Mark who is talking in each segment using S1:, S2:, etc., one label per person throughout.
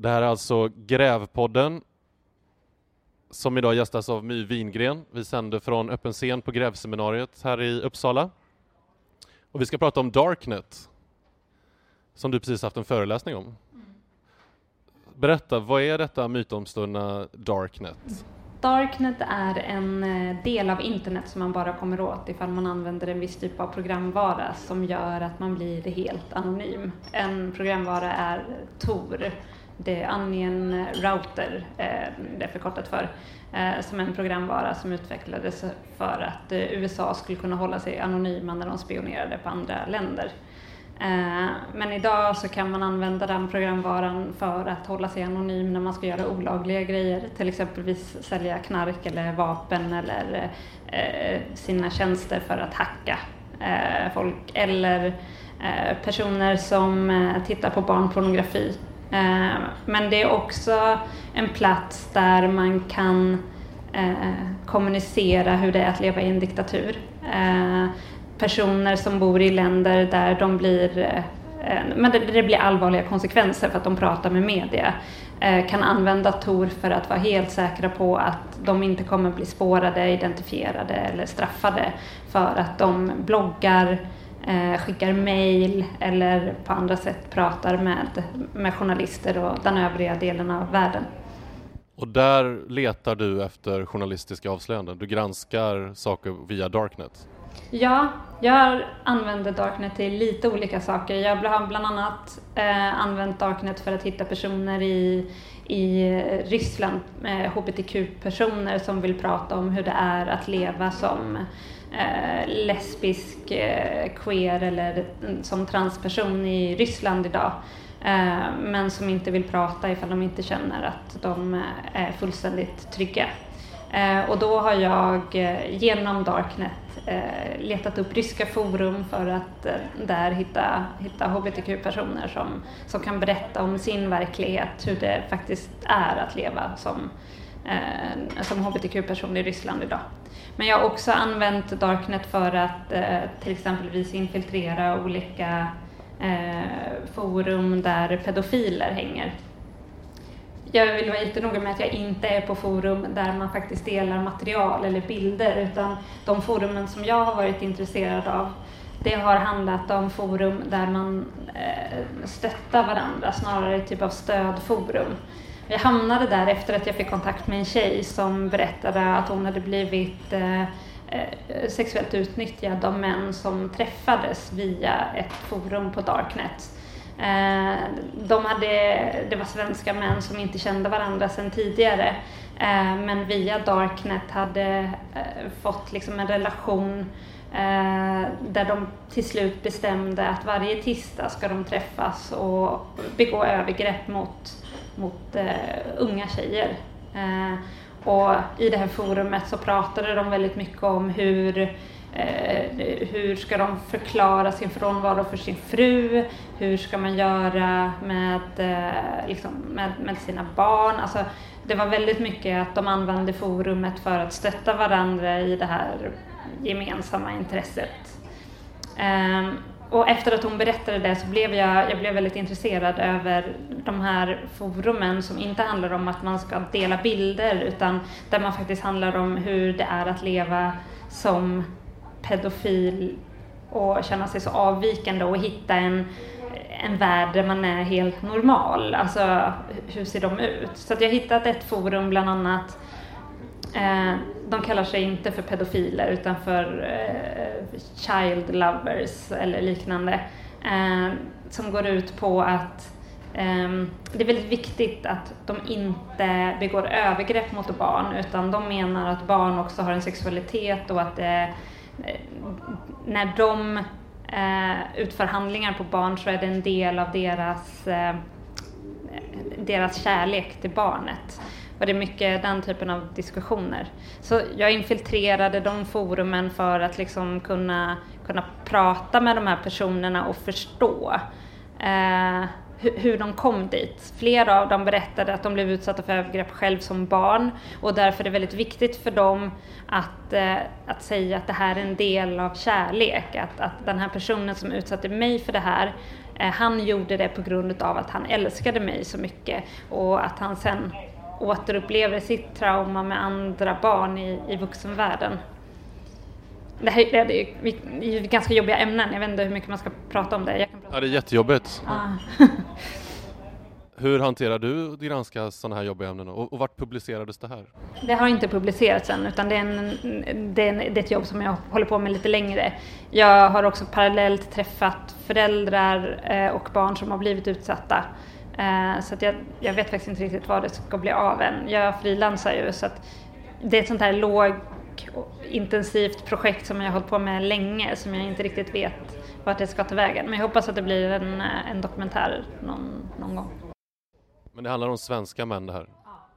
S1: Det här är alltså Grävpodden som idag gästas av My Wingren. Vi sänder från öppen scen på Grävseminariet här i Uppsala. Och vi ska prata om Darknet som du precis haft en föreläsning om. Berätta, vad är detta mytomspunna Darknet?
S2: Darknet är en eh, del av internet som man bara kommer åt ifall man använder en viss typ av programvara som gör att man blir helt anonym. En programvara är Tor, det är Onion Router, eh, det är förkortat för, eh, som en programvara som utvecklades för att eh, USA skulle kunna hålla sig anonyma när de spionerade på andra länder. Men idag så kan man använda den programvaran för att hålla sig anonym när man ska göra olagliga grejer, till exempelvis sälja knark eller vapen eller sina tjänster för att hacka folk eller personer som tittar på barnpornografi. Eh, men det är också en plats där man kan eh, kommunicera hur det är att leva i en diktatur. Eh, personer som bor i länder där de blir men det, det, blir allvarliga konsekvenser för att de pratar med media kan använda Tor för att vara helt säkra på att de inte kommer bli spårade, identifierade eller straffade för att de bloggar, eh, skickar mejl eller på andra sätt pratar med, med journalister och den övriga delen av världen.
S1: Och där letar du efter journalistiska avslöjanden? Du granskar saker via Darknet?
S2: Ja, jag använder Darknet till lite olika saker. Jag har bland annat eh, använt Darknet för att hitta personer i, i Ryssland, eh, hbtq-personer som vill prata om hur det är att leva som eh, lesbisk, eh, queer eller mm, som transperson i Ryssland idag. Eh, men som inte vill prata ifall de inte känner att de eh, är fullständigt trygga. Eh, och då har jag eh, genom Darknet eh, letat upp ryska forum för att eh, där hitta, hitta hbtq-personer som, som kan berätta om sin verklighet, hur det faktiskt är att leva som, eh, som hbtq-person i Ryssland idag. Men jag har också använt Darknet för att eh, till exempelvis infiltrera olika eh, forum där pedofiler hänger jag vill vara jättenoga med att jag inte är på forum där man faktiskt delar material eller bilder utan de forumen som jag har varit intresserad av det har handlat om forum där man eh, stöttar varandra, snarare typ av stödforum. Jag hamnade där efter att jag fick kontakt med en tjej som berättade att hon hade blivit eh, eh, sexuellt utnyttjad av män som träffades via ett forum på Darknet. Eh, de hade, det var svenska män som inte kände varandra sedan tidigare eh, men via Darknet hade eh, fått liksom en relation eh, där de till slut bestämde att varje tisdag ska de träffas och begå övergrepp mot, mot eh, unga tjejer. Eh, och i det här forumet så pratade de väldigt mycket om hur Eh, hur ska de förklara sin frånvaro för sin fru? Hur ska man göra med, eh, liksom, med, med sina barn? Alltså, det var väldigt mycket att de använde forumet för att stötta varandra i det här gemensamma intresset. Ehm, och efter att hon berättade det så blev jag, jag blev väldigt intresserad över de här forumen som inte handlar om att man ska dela bilder utan där man faktiskt handlar om hur det är att leva som pedofil och känna sig så avvikande och hitta en, en värld där man är helt normal. Alltså hur ser de ut? Så att jag har hittat ett forum bland annat eh, de kallar sig inte för pedofiler utan för eh, child lovers eller liknande. Eh, som går ut på att eh, det är väldigt viktigt att de inte begår övergrepp mot barn utan de menar att barn också har en sexualitet och att Eh, eh när de eh, utför handlingar på barn så är det en del av deras, eh, deras kärlek till barnet. Och det är mycket den typen av diskussioner. Så jag infiltrerade de forumen för att liksom kunna, kunna prata med de här personerna och förstå. Eh, hur de kom dit. Flera av dem berättade att de blev utsatta för övergrepp själv som barn och därför är det väldigt viktigt för dem att, eh, att säga att det här är en del av kärlek, att, att den här personen som utsatte mig för det här, eh, han gjorde det på grund av att han älskade mig så mycket och att han sen återupplever sitt trauma med andra barn i, i vuxenvärlden. Det här det är, ganska jobbiga ämnen, jag vet inte hur mycket man ska prata om det.
S1: Prata ja, det är jättejobbigt. Ah. hur hanterar du att granska sådana här jobbiga ämnen och, och vart publicerades det här?
S2: Det har inte publicerats än utan det är, en, det, är en, det är ett jobb som jag håller på med lite längre. Jag har också parallellt träffat föräldrar eh, och barn som har blivit utsatta. Eh, så att jag, jag vet faktiskt inte riktigt vad det ska bli av än. Jag frilansar ju så att det är ett sånt här låg intensivt projekt som jag har hållit på med länge som jag inte riktigt vet vart det ska ta vägen. Men jag hoppas att det blir en, eh, en dokumentär någon, någon gång.
S1: Men det handlar om svenska män det här? Ja.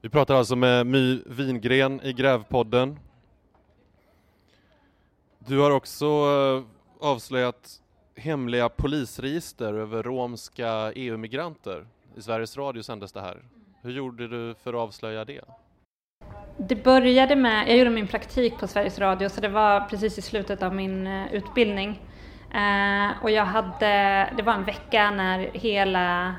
S1: Vi pratar alltså med My Wingren i Grävpodden. Du har också eh, avslöjat hemliga polisregister över romska EU-migranter. I Sveriges Radio sändes det här. Hur gjorde du för att avslöja det?
S2: Det började med, jag gjorde min praktik på Sveriges Radio så det var precis i slutet av min eh, utbildning. Eh, och jag hade, det var en vecka när hela,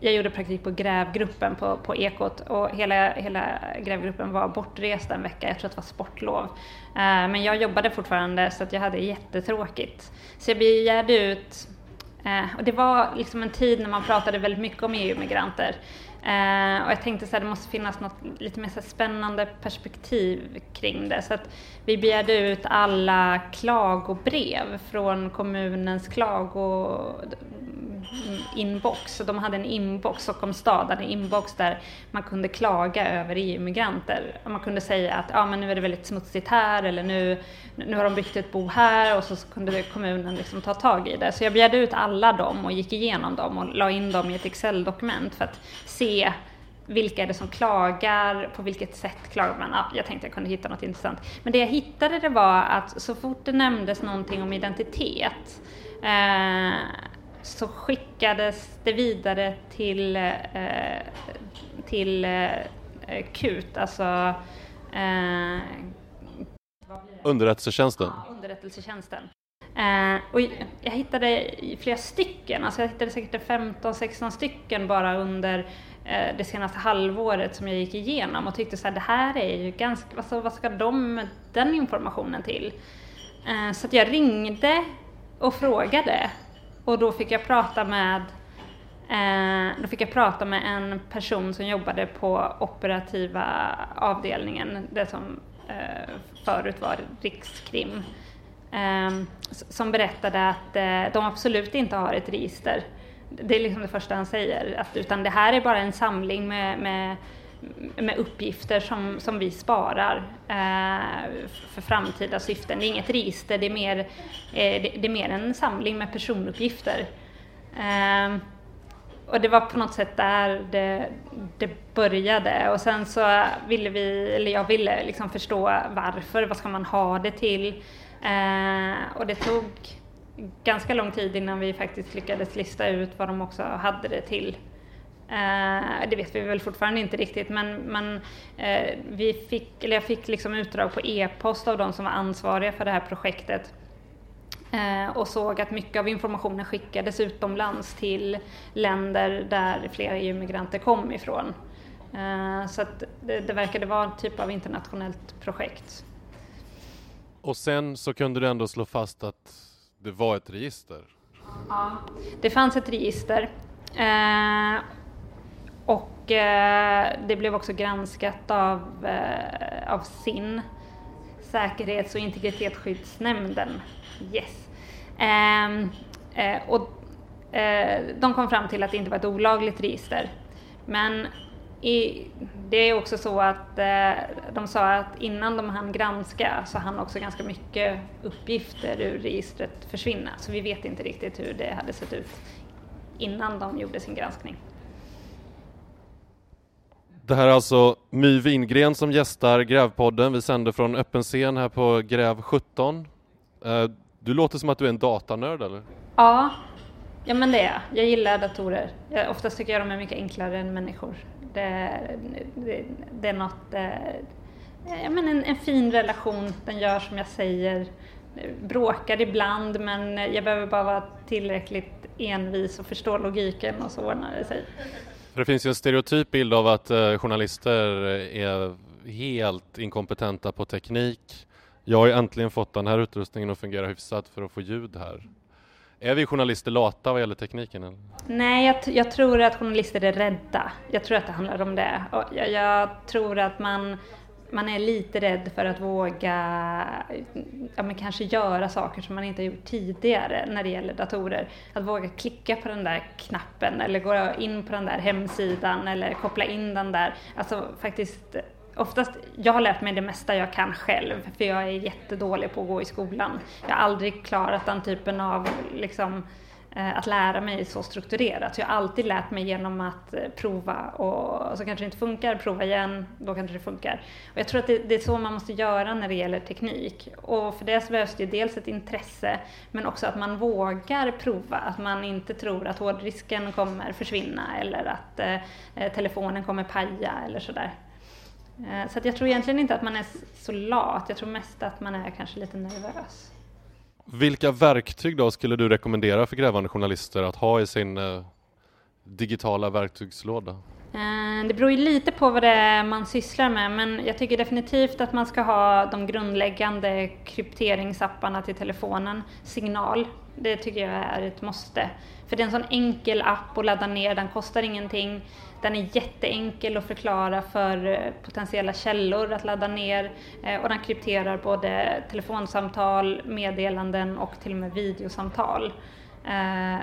S2: jag gjorde praktik på grävgruppen på, på Ekot och hela, hela grävgruppen var bortrest en vecka, jag tror att det var sportlov. Eh, men jag jobbade fortfarande så att jag hade jättetråkigt. Så jag begärde ut, eh, och det var liksom en tid när man pratade väldigt mycket om EU-migranter. Eh, och jag tänkte att det måste finnas något lite mer så spännande perspektiv kring det. Så att vi begärde ut alla klagobrev från kommunens klago inbox. Så de hade en inbox, Stockholms stad hade en inbox där man kunde klaga över EU-migranter. Man kunde säga att ah, men nu är det väldigt smutsigt här eller nu, nu har de byggt ett bo här och så kunde kommunen liksom ta tag i det. Så jag begärde ut alla dem och gick igenom dem och la in dem i ett Excel-dokument för att se vilka är det som klagar, på vilket sätt klagar man? Ja, jag tänkte jag kunde hitta något intressant. Men det jag hittade det var att så fort det nämndes någonting om identitet eh, så skickades det vidare till, eh, till eh, KUT, alltså eh,
S1: Underrättelsetjänsten?
S2: Ja, underrättelsetjänsten. Eh, och jag hittade flera stycken, alltså jag hittade säkert 15-16 stycken bara under eh, det senaste halvåret som jag gick igenom och tyckte så här, det här är ju ganska, alltså, vad ska de den informationen till? Eh, så att jag ringde och frågade och då fick jag prata med eh, då fick jag prata med en person som jobbade på operativa avdelningen, det som eh, förut var Rikskrim, eh, som berättade att eh, de absolut inte har ett register. Det är liksom det första han säger, att, utan det här är bara en samling med, med med uppgifter som, som vi sparar eh, för framtida syften. Det är inget register, det är mer, eh, det, det, är mer en samling med personuppgifter. Eh, och det var på något sätt där det, det, började och sen så ville vi, eller jag ville liksom förstå varför, vad ska man ha det till? Eh, och det tog ganska lång tid innan vi faktiskt lyckades lista ut vad de också hade det till. Eh, det vet vi väl fortfarande inte riktigt men, men eh, vi fick, eller jag fick liksom utdrag på e-post av de som var ansvariga för det här projektet eh, och såg att mycket av informationen skickades utomlands till länder där flera EU-migranter kom ifrån. Så det, det verkade vara en typ av internationellt projekt.
S1: Och sen så kunde du ändå slå fast att det var ett register?
S2: Ja, det fanns ett register. Eh, och eh, det blev också granskat av, eh, av SIN, Säkerhets och integritetsskyddsnämnden. Yes. Ehm, eh, och eh, de kom fram till att det inte var ett olagligt register. Men i, det är också så att eh, de sa att innan de hann granska så hann också ganska mycket uppgifter ur registret försvinna. Så vi vet inte riktigt hur det hade sett ut innan de gjorde sin granskning.
S1: Det här är alltså My Wingren som gästar Grävpodden. Vi sänder från öppen scen här på Gräv 17. Eh, du låter som att du är en datanörd eller?
S2: Ja, Ja men det är jag. Jag gillar datorer. Jag, oftast tycker jag de är mycket enklare än människor. Det, det, det är något, eh, ja, men en, en fin relation, den gör som jag säger. Bråkar ibland men jag behöver bara vara tillräckligt envis och förstå logiken och så ordnar det sig.
S1: För det finns ju en stereotyp bild av att eh, journalister är helt inkompetenta på teknik. Jag har ju äntligen fått den här utrustningen att fungera hyfsat för att få ljud här. Är vi journalister lata vad gäller tekniken? Eller?
S2: Nej, jag, jag, tror att journalister är rädda. Jag tror att det handlar om det. Jag, jag, tror att man, man är lite rädd för att våga ja, men kanske göra saker som man inte har gjort tidigare när det gäller datorer. Att våga klicka på den där knappen eller gå in på den där hemsidan eller koppla in den där. Alltså faktiskt oftast, jag har lärt mig det mesta jag kan själv, för jag är jättedålig på att gå i skolan. Jag har aldrig klarat den typen av liksom, eh, Eh, att lära mig så strukturerat. Så jag har alltid lärt mig genom att eh, prova och så kanske det inte funkar, prova igen, då kanske det funkar. Och jag tror att det, det, är så man måste göra när det gäller teknik. Och för det så behövs det dels ett intresse, men också att man vågar prova. Att man inte tror att hårdrisken kommer försvinna eller att eh, eh, telefonen kommer paja eller sådär. Eh, så jag tror egentligen inte att man är så lat, jag tror mest att man är kanske lite nervös.
S1: Vilka verktyg då skulle du rekommendera för grävande journalister att ha i sin eh, digitala verktygslåda?
S2: Eh, det beror ju lite på vad det är man sysslar med men jag tycker definitivt att man ska ha de grundläggande krypteringsapparna till telefonen. Signal, det tycker jag är ett måste. För det är en sån enkel app att ladda ner, den kostar ingenting. Den är jätteenkel att förklara för eh, potentiella källor att ladda ner eh, och den krypterar både telefonsamtal, meddelanden och till och med videosamtal. Eh,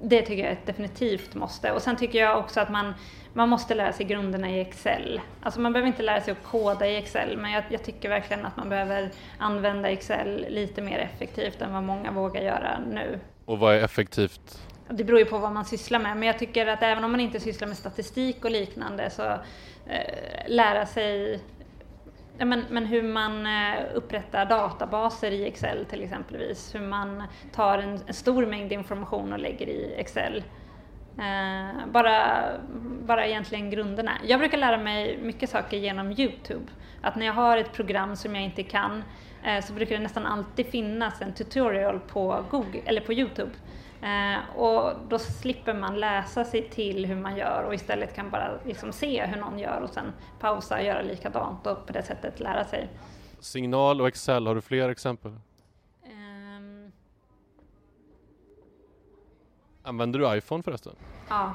S2: det tycker jag är ett definitivt måste. Och sen tycker jag också att man, man måste lära sig grunderna i Excel. Alltså man behöver inte lära sig att koda i Excel, men jag, jag, tycker verkligen att man behöver använda Excel lite mer effektivt än vad många vågar göra nu.
S1: Och vad är effektivt?
S2: Det beror ju på vad man sysslar med, men jag tycker att även om man inte sysslar med statistik och liknande så eh, lära sig men, men hur man eh, upprättar databaser i Excel till exempelvis. Hur man tar en, en stor mängd information och lägger i Excel. Eh, bara, bara egentligen grunderna. Jag brukar lära mig mycket saker genom Youtube. Att när jag har ett program som jag inte kan eh, så brukar det nästan alltid finnas en tutorial på, Google, eller på Youtube Eh, och då slipper man läsa sig till hur man gör och istället kan bara liksom se hur någon gör och sen pausa och göra likadant och på det sättet lära sig.
S1: Signal och Excel, har du fler exempel?
S2: Um...
S1: Använder du iPhone förresten?
S2: Ja.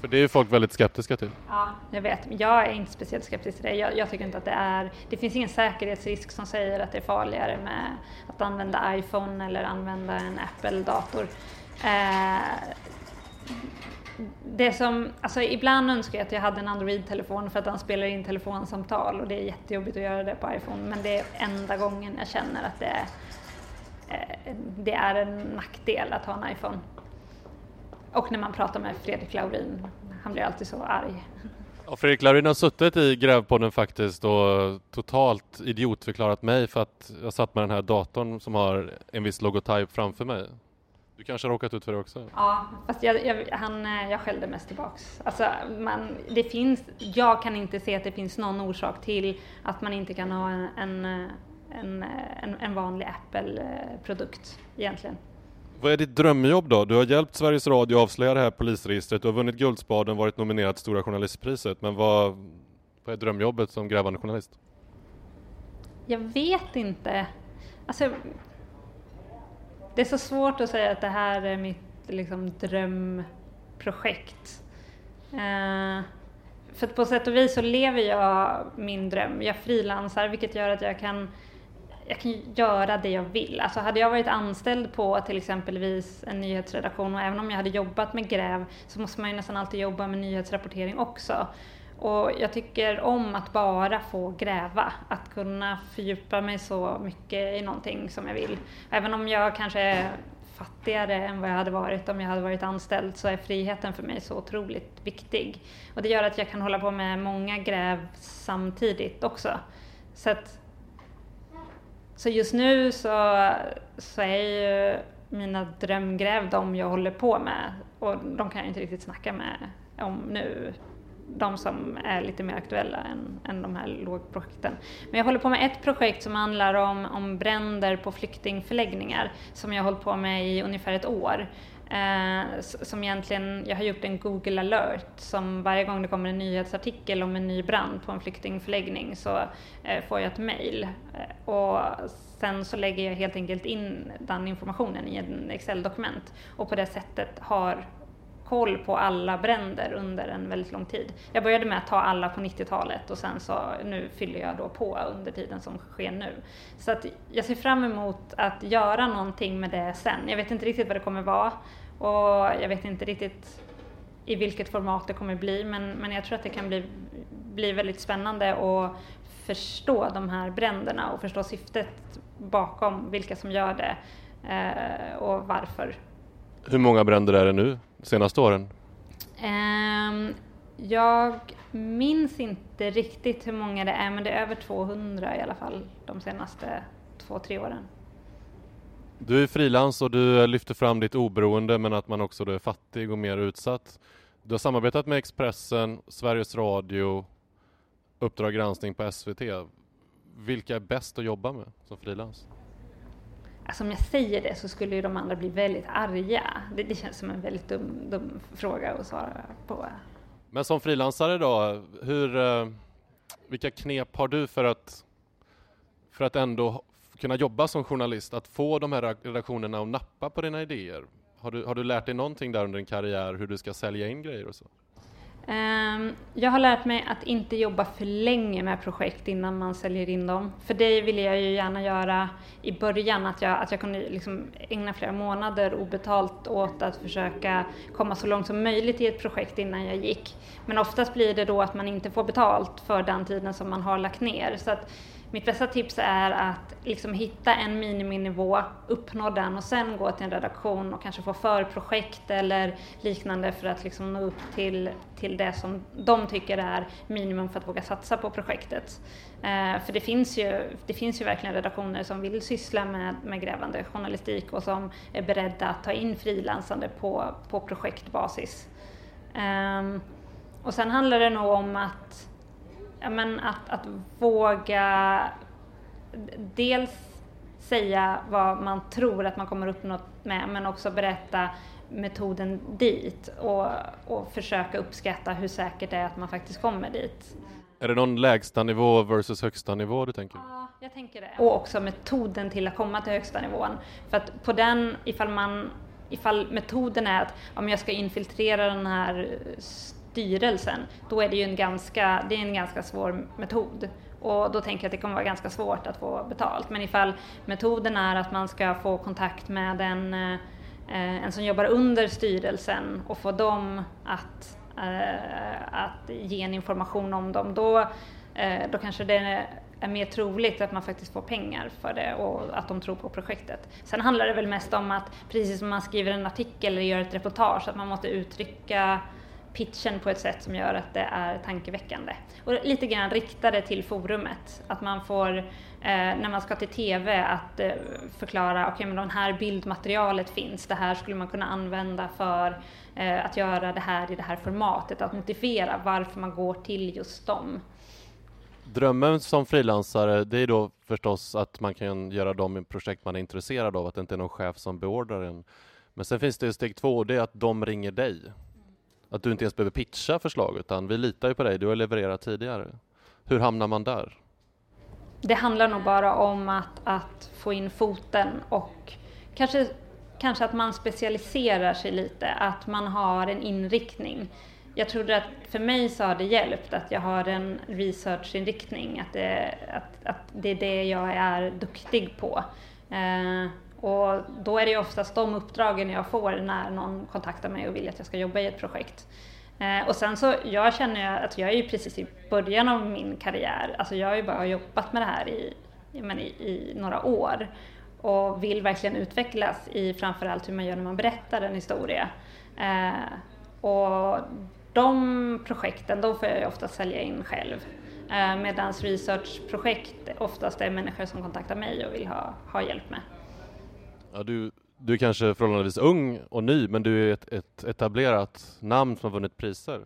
S1: För det är folk väldigt skeptiska till.
S2: Ja, jag vet. Jag är inte speciellt skeptisk till det. Jag, jag, tycker inte att det är... Det finns ingen säkerhetsrisk som säger att det är farligare med att använda iPhone eller använda en Apple-dator. Eh, det som, alltså ibland önskar jag att jag hade en Android-telefon för att den spelar in telefonsamtal och det är jättejobbigt att göra det på iPhone men det är enda gången jag känner att det, eh, det är en nackdel att ha en iPhone. Och när man pratar med Fredrik Laurin, han blir alltid så arg.
S1: Ja, Fredrik Laurin har suttit i Grävpodden faktiskt och totalt idiotförklarat mig för att jag satt med den här datorn som har en viss logotyp framför mig. Du kanske har råkat ut för det också?
S2: Ja, fast jag, jag, han, eh, jag skällde mest tillbaks. Alltså, man, det finns, jag kan inte se att det finns någon orsak till att man inte kan ha en, en, en, en, en vanlig Apple-produkt egentligen.
S1: Vad är ditt drömjobb då? Du har hjälpt Sveriges Radio att avslöja det här polisregistret, du har vunnit Guldspaden, varit nominerad till Stora Journalistpriset, men vad, vad är drömjobbet som grävande journalist?
S2: Jag vet inte. Alltså, det är så svårt att säga att det här är mitt liksom, drömprojekt. Eh, för på sätt och vis så lever jag min dröm. Jag frilansar vilket gör att jag kan, jag kan göra det jag vill. Alltså hade jag varit anställd på till exempelvis en nyhetsredaktion och även om jag hade jobbat med gräv så måste man ju nästan alltid jobba med nyhetsrapportering också. Och jag tycker om att bara få gräva, att kunna fördjupa mig så mycket i någonting som jag vill. Även om jag kanske är fattigare än vad jag hade varit om jag hade varit anställd så är friheten för mig så otroligt viktig. Och det gör att jag kan hålla på med många gräv samtidigt också. Så, att, så just nu så, så är ju mina drömgräv, de jag håller på med. Och de kan jag inte riktigt snacka med om nu. De som är lite mer aktuella än, än de här lågprojekten. Men jag håller på med ett projekt som handlar om, om bränder på flyktingförläggningar som jag har hållit på med i ungefär ett år. Eh, som egentligen, jag har gjort en Google alert som varje gång det kommer en nyhetsartikel om en ny brand på en flyktingförläggning så eh, får jag ett mail. Eh, och sen så lägger jag helt enkelt in den informationen i en Excel-dokument och på det sättet har koll på alla bränder under en väldigt lång tid. Jag började med att ta alla på 90-talet och sen så nu fyller jag då på under tiden som sker nu. Så att jag ser fram emot att göra någonting med det sen. Jag vet inte riktigt vad det kommer vara och jag vet inte riktigt i vilket format det kommer bli men, men jag tror att det kan bli, bli väldigt spännande att förstå de här bränderna och förstå syftet bakom vilka som gör det eh, och varför.
S1: Hur många bränder är det nu, de senaste åren?
S2: Um, jag minns inte riktigt hur många det är, men det är över 200 i alla fall de senaste två, tre åren.
S1: Du är frilans och du lyfter fram ditt oberoende men att man också är fattig och mer utsatt. Du har samarbetat med Expressen, Sveriges Radio, Uppdrag granskning på SVT. Vilka är bäst att jobba med som frilans?
S2: Alltså om jag säger det så skulle ju de andra bli väldigt arga. Det, det känns som en väldigt dum, dum fråga att svara på.
S1: Men som frilansare då, hur, eh, vilka knep har du för att, för att ändå kunna jobba som journalist, att få de här redaktionerna att nappa på dina idéer? Har du, har du lärt dig någonting där under din karriär, hur du ska sälja in grejer och så?
S2: Ehm, jag har lärt mig att inte jobba för länge med projekt innan man säljer in dem. För det ville jag ju gärna göra i början, att jag, att jag kunde liksom ägna flera månader obetalt åt att försöka komma så långt som möjligt i ett projekt innan jag gick. Men oftast blir det då att man inte får betalt för den tiden som man har lagt ner. Så att mitt bästa tips är att liksom hitta en miniminivå, uppnå den och sen gå till en redaktion och kanske få förprojekt eller liknande för att liksom nå upp till, till det som de tycker är minimum för att våga satsa på projektet. Eh, för det finns, ju, det finns ju verkligen redaktioner som vill syssla med, med grävande journalistik och som är beredda att ta in frilansande på, på projektbasis. Eh, och sen handlar det nog om att ja, men att, att våga dels säga vad man tror att man kommer uppnå med, men också berätta metoden dit och, och försöka uppskatta hur säkert det är att man faktiskt kommer dit.
S1: Är det någon lägsta nivå versus högsta nivå du tänker?
S2: Ja, jag tänker det. Och också metoden till att komma till högsta nivån. För att på den, ifall man ifall metoden är att om jag ska infiltrera den här styrelsen, då är det ju en ganska, det är en ganska svår metod. Och då tänker jag att det kommer vara ganska svårt att få betalt. Men ifall metoden är att man ska få kontakt med en, eh, en som jobbar under styrelsen och få dem att, eh, att ge en information om dem, då, eh, då kanske det är mer troligt att man faktiskt får pengar för det och att de tror på projektet. Sen handlar det väl mest om att, precis som man skriver en artikel eller gör ett reportage, att man måste uttrycka pitchen på ett sätt som gör att det är tankeväckande. Och lite grann riktade till forumet, att man får, eh, när man ska till TV, att eh, förklara, okej okay, men det här bildmaterialet finns, det här skulle man kunna använda för eh, att göra det här i det här formatet, att motivera varför man går till just dem.
S1: Drömmen som frilansare, det är då förstås att man kan göra de projekt man är intresserad av, att det inte är någon chef som beordrar en. Men sen finns det steg två, och det är att de ringer dig att du inte ens behöver pitcha förslag utan vi litar ju på dig, du har levererat tidigare. Hur hamnar man där?
S2: Det handlar nog bara om att, att få in foten och kanske, kanske att man specialiserar sig lite, att man har en inriktning. Jag trodde att för mig så har det hjälpt att jag har en researchinriktning, att det, att, att det är det jag är duktig på. Eh, och då är det oftast de uppdragen jag får när någon kontaktar mig och vill att jag ska jobba i ett projekt. Eh, och sen så, jag känner att jag är ju precis i början av min karriär, alltså jag har ju bara jobbat med det här i, men i, i några år och vill verkligen utvecklas i framförallt hur man gör när man berättar en historia. Eh, och de projekten, de får jag ju ofta sälja in själv. Eh, Medan researchprojekt oftast är människor som kontaktar mig och vill ha, ha hjälp med.
S1: Ja, du, du är kanske förhållandevis ung och ny, men du är ett, ett etablerat namn som har vunnit priser.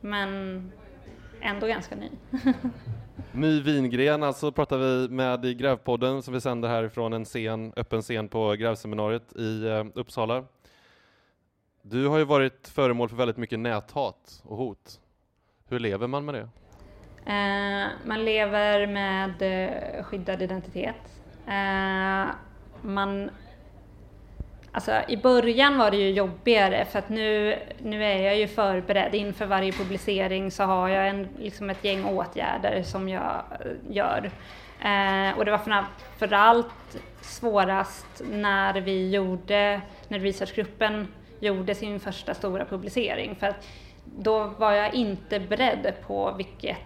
S2: Men ändå ganska ny.
S1: My Wingren, alltså pratar vi med i Grävpodden som vi sänder härifrån en scen, öppen scen på Grävseminariet i eh, Uppsala. Du har ju varit föremål för väldigt mycket näthat och hot. Hur lever man med det?
S2: Eh, man lever med eh, skyddad identitet. Eh, man, alltså, I början var det ju jobbigare för att nu, nu är jag ju förberedd. Inför varje publicering så har jag en, liksom ett gäng åtgärder som jag eh, gör. Eh, och det var framförallt svårast när vi gjorde, när researchgruppen gjorde sin första stora publicering. För att då var jag inte beredd på vilket,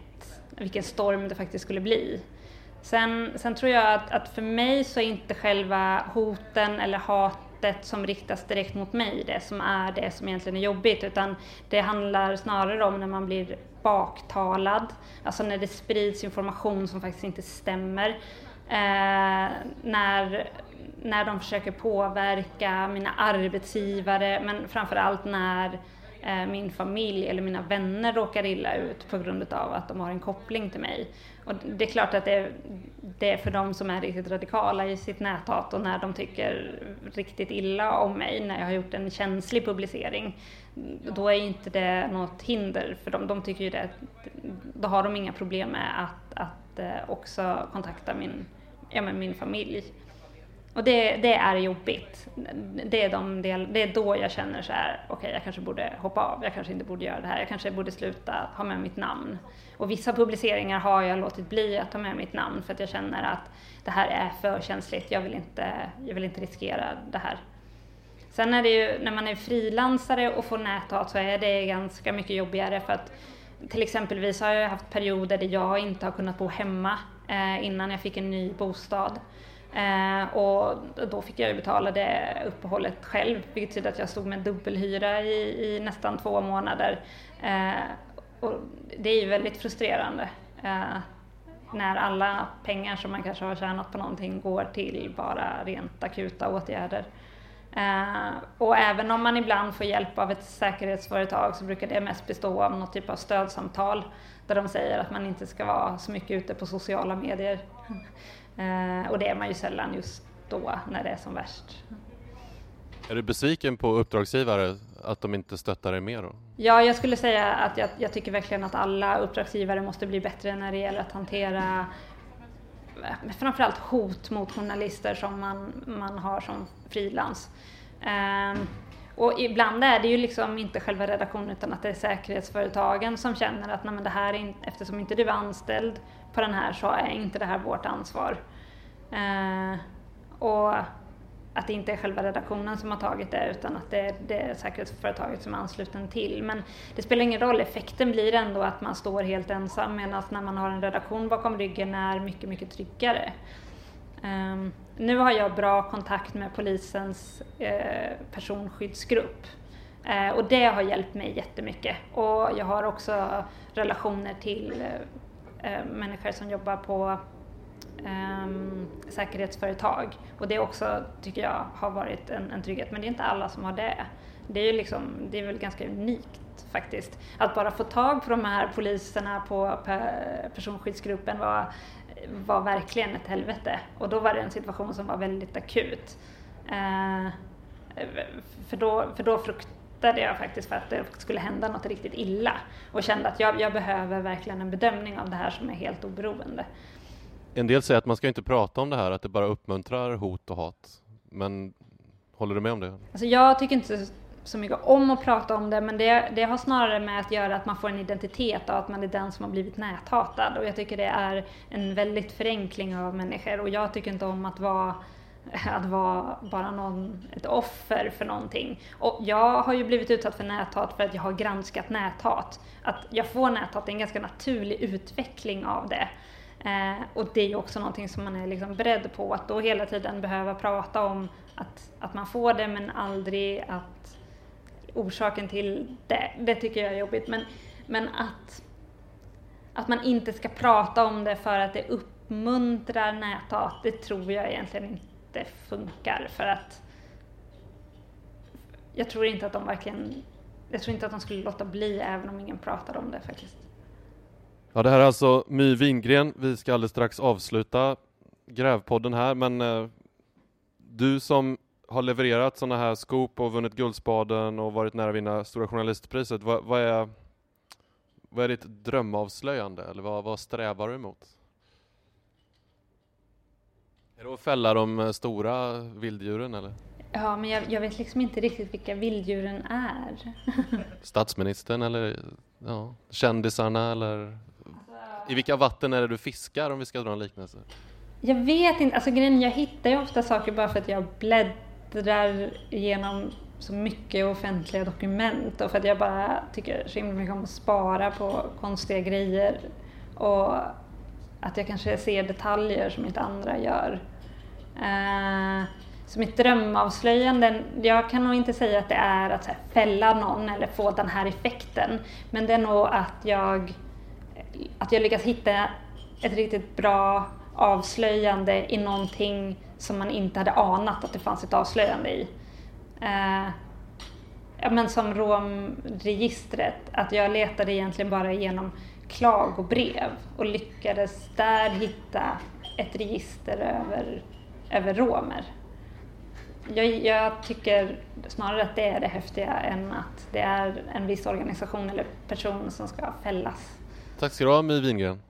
S2: vilken storm det faktiskt skulle bli. Sen, sen tror jag att, att, för mig så är inte själva hoten eller hatet som riktas direkt mot mig det som är det som egentligen är jobbigt utan det handlar snarare om när man blir baktalad, alltså när det sprids information som faktiskt inte stämmer. Eh, när, när de försöker påverka mina arbetsgivare men framförallt när Eh, Eh, min familj eller mina vänner råkar illa ut på grund av att de har en koppling till mig. Och det är klart att det är, det är för de som är riktigt radikala i sitt näthat och när de tycker riktigt illa om mig när jag har gjort en känslig publicering. Då är inte det något hinder för dem. De tycker ju det, då har de inga problem med att, att eh, också kontakta min, ja, men min familj. Och det, det är jobbigt. Det är, de del, det är då jag känner så här, okej okay, jag kanske borde hoppa av, jag kanske inte borde göra det här, jag kanske borde sluta ha med mitt namn. Och vissa publiceringar har jag låtit bli att ta med mitt namn för att jag känner att det här är för känsligt, jag vill inte, jag vill inte riskera det här. Sen är det ju, när man är frilansare och får näthat så är det ganska mycket jobbigare för att till exempelvis har jag haft perioder där jag inte har kunnat bo hemma eh, innan jag fick en ny bostad. Eh, och då fick jag ju betala det uppehållet själv, vilket betyder att jag stod med dubbelhyra i, i nästan två månader. Eh, och det är ju väldigt frustrerande eh, när alla pengar som man kanske har tjänat på någonting går till bara rent akuta åtgärder. Eh, och även om man ibland får hjälp av ett säkerhetsföretag så brukar det mest bestå av någon typ av stödsamtal där de säger att man inte ska vara så mycket ute på sociala medier. Eh, och det är man ju sällan just då när det är som värst.
S1: Är du besviken på uppdragsgivare att de inte stöttar dig mer? Då?
S2: Ja, jag skulle säga att jag, jag, tycker verkligen att alla uppdragsgivare måste bli bättre när det gäller att hantera eh, framförallt hot mot journalister som man, man har som frilans. Um, och ibland är det ju liksom inte själva redaktionen utan att det är säkerhetsföretagen som känner att nej, men det här är in, eftersom inte du är anställd på den här så är inte det här vårt ansvar. Eh, och att det inte är själva redaktionen som har tagit det utan att det är, det är säkerhetsföretaget som är ansluten till. Men det spelar ingen roll, effekten blir ändå att man står helt ensam medan när man har en redaktion bakom ryggen är mycket, mycket tryggare. Um, nu har jag bra kontakt med polisens eh, personskyddsgrupp eh, och det har hjälpt mig jättemycket. Och jag har också relationer till eh, Eh, människor som jobbar på um, säkerhetsföretag och det också, tycker jag, har varit en, en trygghet. Men det är inte alla som har det. Det är ju liksom, det är väl ganska unikt faktiskt. Att bara få tag på de här poliserna på eh, personskyddsgruppen var var verkligen ett helvete. Och då var det en situation som var väldigt akut. Uh, för, då, för då fruktade jag faktiskt för att det skulle hända något riktigt illa och kände att jag, jag behöver verkligen en bedömning av det här som är helt oberoende.
S1: En del säger att man ska inte prata om det här, att det bara uppmuntrar hot och hat. Men håller du med om det?
S2: Alltså jag tycker inte så mycket om att prata om det, men det, det har snarare med att göra att man får en identitet av att man är den som har blivit näthatad. Och jag tycker det är en väldigt förenkling av människor och jag tycker inte om att vara att vara bara någon, ett offer för någonting. Och jag har ju blivit utsatt för näthat för att jag har granskat näthat. Att jag får näthat är en ganska naturlig utveckling av det. Eh, och det är ju också någonting som man är liksom beredd på, att då hela tiden behöva prata om att, att man får det men aldrig att orsaken till det. Det tycker jag är jobbigt. Men, men att, att man inte ska prata om det för att det uppmuntrar näthat, det tror jag egentligen inte funkar. För att jag tror inte att de verkligen, jag tror inte att de skulle låta bli även om ingen pratade om det faktiskt.
S1: Ja, det här är alltså My Wingren. Vi ska alldeles strax avsluta Grävpodden här, men eh, du som har levererat sådana här scoop och vunnit Guldspaden och varit nära att vinna Stora Journalistpriset, vad, vad, är, vad är ditt drömavslöjande eller vad, vad strävar du emot? Är det att fälla de eh, stora vilddjuren eller?
S2: Ja, men jag, jag vet liksom inte riktigt vilka vilddjuren är.
S1: Statsministern eller ja, kändisarna eller i vilka vatten är det du fiskar om vi ska dra en liknelse?
S2: Jag vet inte, alltså grejen jag hittar ju ofta saker bara för att jag bläddrar igenom så mycket offentliga dokument och för att jag bara tycker så himla mycket om att spara på konstiga grejer och att jag kanske ser detaljer som inte andra gör. Eh, så mitt drömavslöjande, jag kan nog inte säga att det är att här, fälla någon eller få den här effekten, men det är nog att jag, att jag lyckas hitta ett riktigt bra avslöjande i någonting som man inte hade anat att det fanns ett avslöjande i. Eh, ja, men som romregistret, att jag letade egentligen bara igenom klagobrev och lyckades där hitta ett register över, över romer. Jag, jag, tycker snarare att det är det häftiga än att det är en viss organisation eller person som ska fällas.
S1: Tack ska du ha My Wingren.